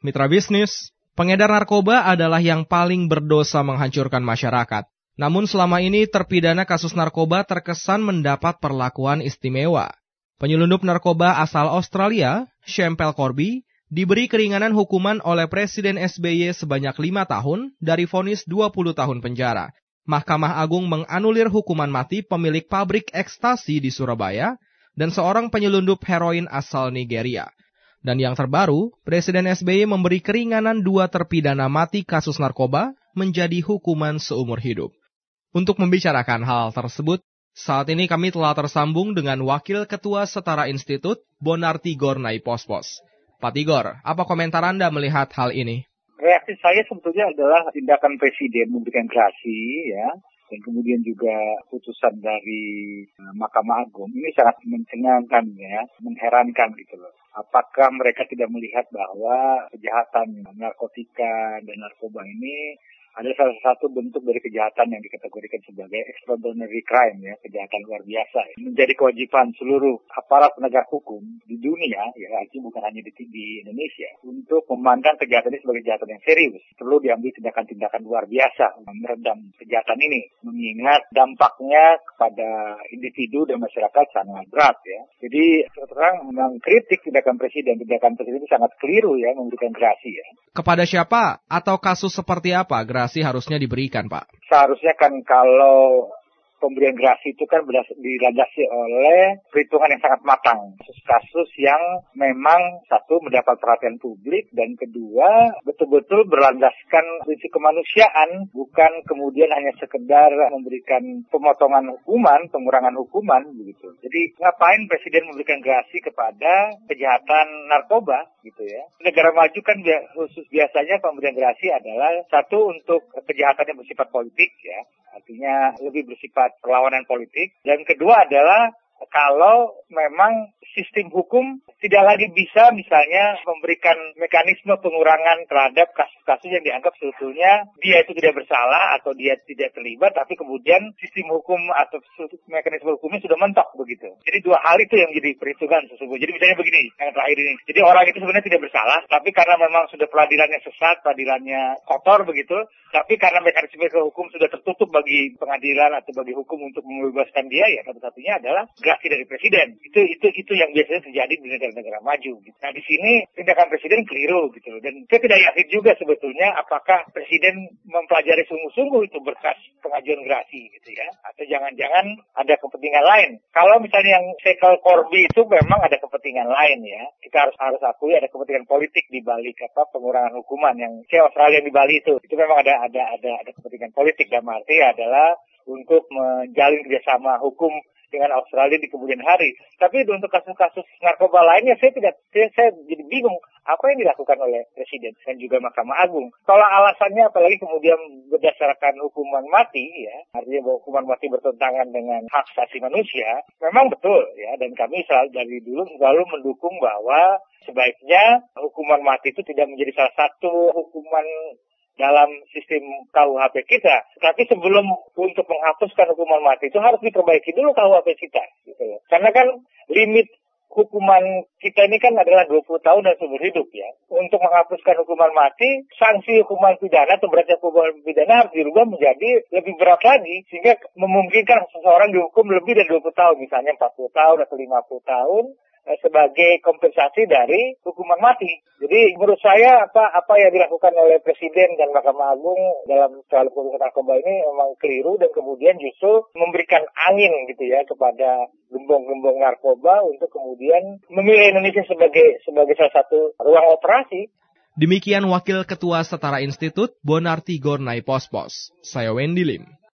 Mitra bisnis, pengedar narkoba adalah yang paling berdosa menghancurkan masyarakat. Namun selama ini terpidana kasus narkoba terkesan mendapat perlakuan istimewa. Penyelundup narkoba asal Australia, Shempel Corby, diberi keringanan hukuman oleh Presiden SBY sebanyak lima tahun dari vonis 20 tahun penjara. Mahkamah Agung menganulir hukuman mati pemilik pabrik ekstasi di Surabaya dan seorang penyelundup heroin asal Nigeria. Dan yang terbaru, Presiden SBY memberi keringanan dua terpidana mati kasus narkoba menjadi hukuman seumur hidup. Untuk membicarakan hal tersebut, saat ini kami telah tersambung dengan Wakil Ketua Setara Institut, Bonar Tigor Naipospos. Pak Tigor, apa komentar Anda melihat hal ini? Reaksi saya sebetulnya adalah tindakan Presiden memberikan gerasi, ya, dan kemudian juga putusan dari uh, Mahkamah Agung ini sangat mencengangkan ya, mengherankan gitu loh. Apakah mereka tidak melihat bahwa kejahatan narkotika dan narkoba ini adalah salah satu bentuk dari kejahatan yang dikategorikan sebagai extraordinary crime ya kejahatan luar biasa ya. menjadi kewajiban seluruh aparat penegak hukum di dunia ya artinya bukan hanya di, di Indonesia untuk memandang kejahatan ini sebagai kejahatan yang serius. Perlu diambil tindakan-tindakan luar biasa meredam kejahatan ini mengingat dampaknya kepada individu dan masyarakat sangat berat ya. Jadi terang memang kritik tindakan presiden tindakan presiden itu sangat keliru ya memberikan gerasi ya. Kepada siapa? Atau kasus seperti apa? Gerasi harusnya diberikan, Pak? Seharusnya kan kalau pemberian gerasi itu kan dilandasi oleh perhitungan yang sangat matang. Kasus-kasus yang memang satu mendapat perhatian publik dan kedua betul-betul berlandaskan prinsip kemanusiaan bukan kemudian hanya sekedar memberikan pemotongan hukuman, pengurangan hukuman begitu. Jadi ngapain presiden memberikan gerasi kepada kejahatan narkoba gitu ya. Negara maju kan khusus biasanya pemberian gerasi adalah satu untuk kejahatan yang bersifat politik ya, artinya lebih bersifat perlawanan politik. Dan kedua adalah kalau memang sistem hukum tidak lagi bisa misalnya memberikan mekanisme pengurangan terhadap kasus-kasus yang dianggap sebetulnya dia itu tidak bersalah atau dia tidak terlibat tapi kemudian sistem hukum atau mekanisme hukumnya sudah mentok begitu. Jadi dua hal itu yang jadi perhitungan sesungguhnya. Jadi misalnya begini yang terakhir ini. Jadi orang itu sebenarnya tidak bersalah tapi karena memang sudah peradilannya sesat, peradilannya kotor begitu, tapi karena mekanisme hukum sudah tertutup bagi pengadilan atau bagi hukum untuk membebaskan dia ya satu-satunya adalah gerasi dari presiden. Itu itu itu yang biasanya terjadi di negara-negara maju. Gitu. Nah di sini tindakan presiden keliru gitu Dan saya tidak yakin juga sebetulnya apakah presiden mempelajari sungguh-sungguh itu berkas pengajuan gerasi gitu ya. Atau jangan-jangan ada kepentingan lain. Kalau misalnya yang Sekel Corby itu memang ada kepentingan lain ya. Kita harus harus akui ada kepentingan politik di balik apa pengurangan hukuman yang si Australia di Bali itu. Itu memang ada ada ada ada kepentingan politik dan arti adalah untuk menjalin kerjasama hukum dengan Australia di kemudian hari. Tapi untuk kasus-kasus narkoba lainnya saya tidak saya, saya jadi bingung apa yang dilakukan oleh Presiden dan juga Mahkamah Agung. Kalau alasannya apalagi kemudian berdasarkan hukuman mati ya, artinya bahwa hukuman mati bertentangan dengan hak asasi manusia, memang betul ya dan kami selalu dari dulu selalu mendukung bahwa sebaiknya hukuman mati itu tidak menjadi salah satu hukuman dalam sistem KUHP kita. Tapi sebelum untuk menghapuskan hukuman mati itu harus diperbaiki dulu KUHP kita. Gitu. Karena kan limit hukuman kita ini kan adalah 20 tahun dan seumur hidup ya. Untuk menghapuskan hukuman mati, sanksi hukuman pidana atau beratnya hukuman pidana harus dirubah menjadi lebih berat lagi sehingga memungkinkan seseorang dihukum lebih dari 20 tahun, misalnya 40 tahun atau 50 tahun sebagai kompensasi dari hukuman mati. Jadi menurut saya apa apa yang dilakukan oleh Presiden dan Mahkamah Agung dalam soal putusan narkoba ini memang keliru dan kemudian justru memberikan angin gitu ya kepada gembong-gembong narkoba untuk kemudian memilih Indonesia sebagai sebagai salah satu ruang operasi. Demikian Wakil Ketua Setara Institut Bonarti Gornai Pospos. Saya Wendy Lim.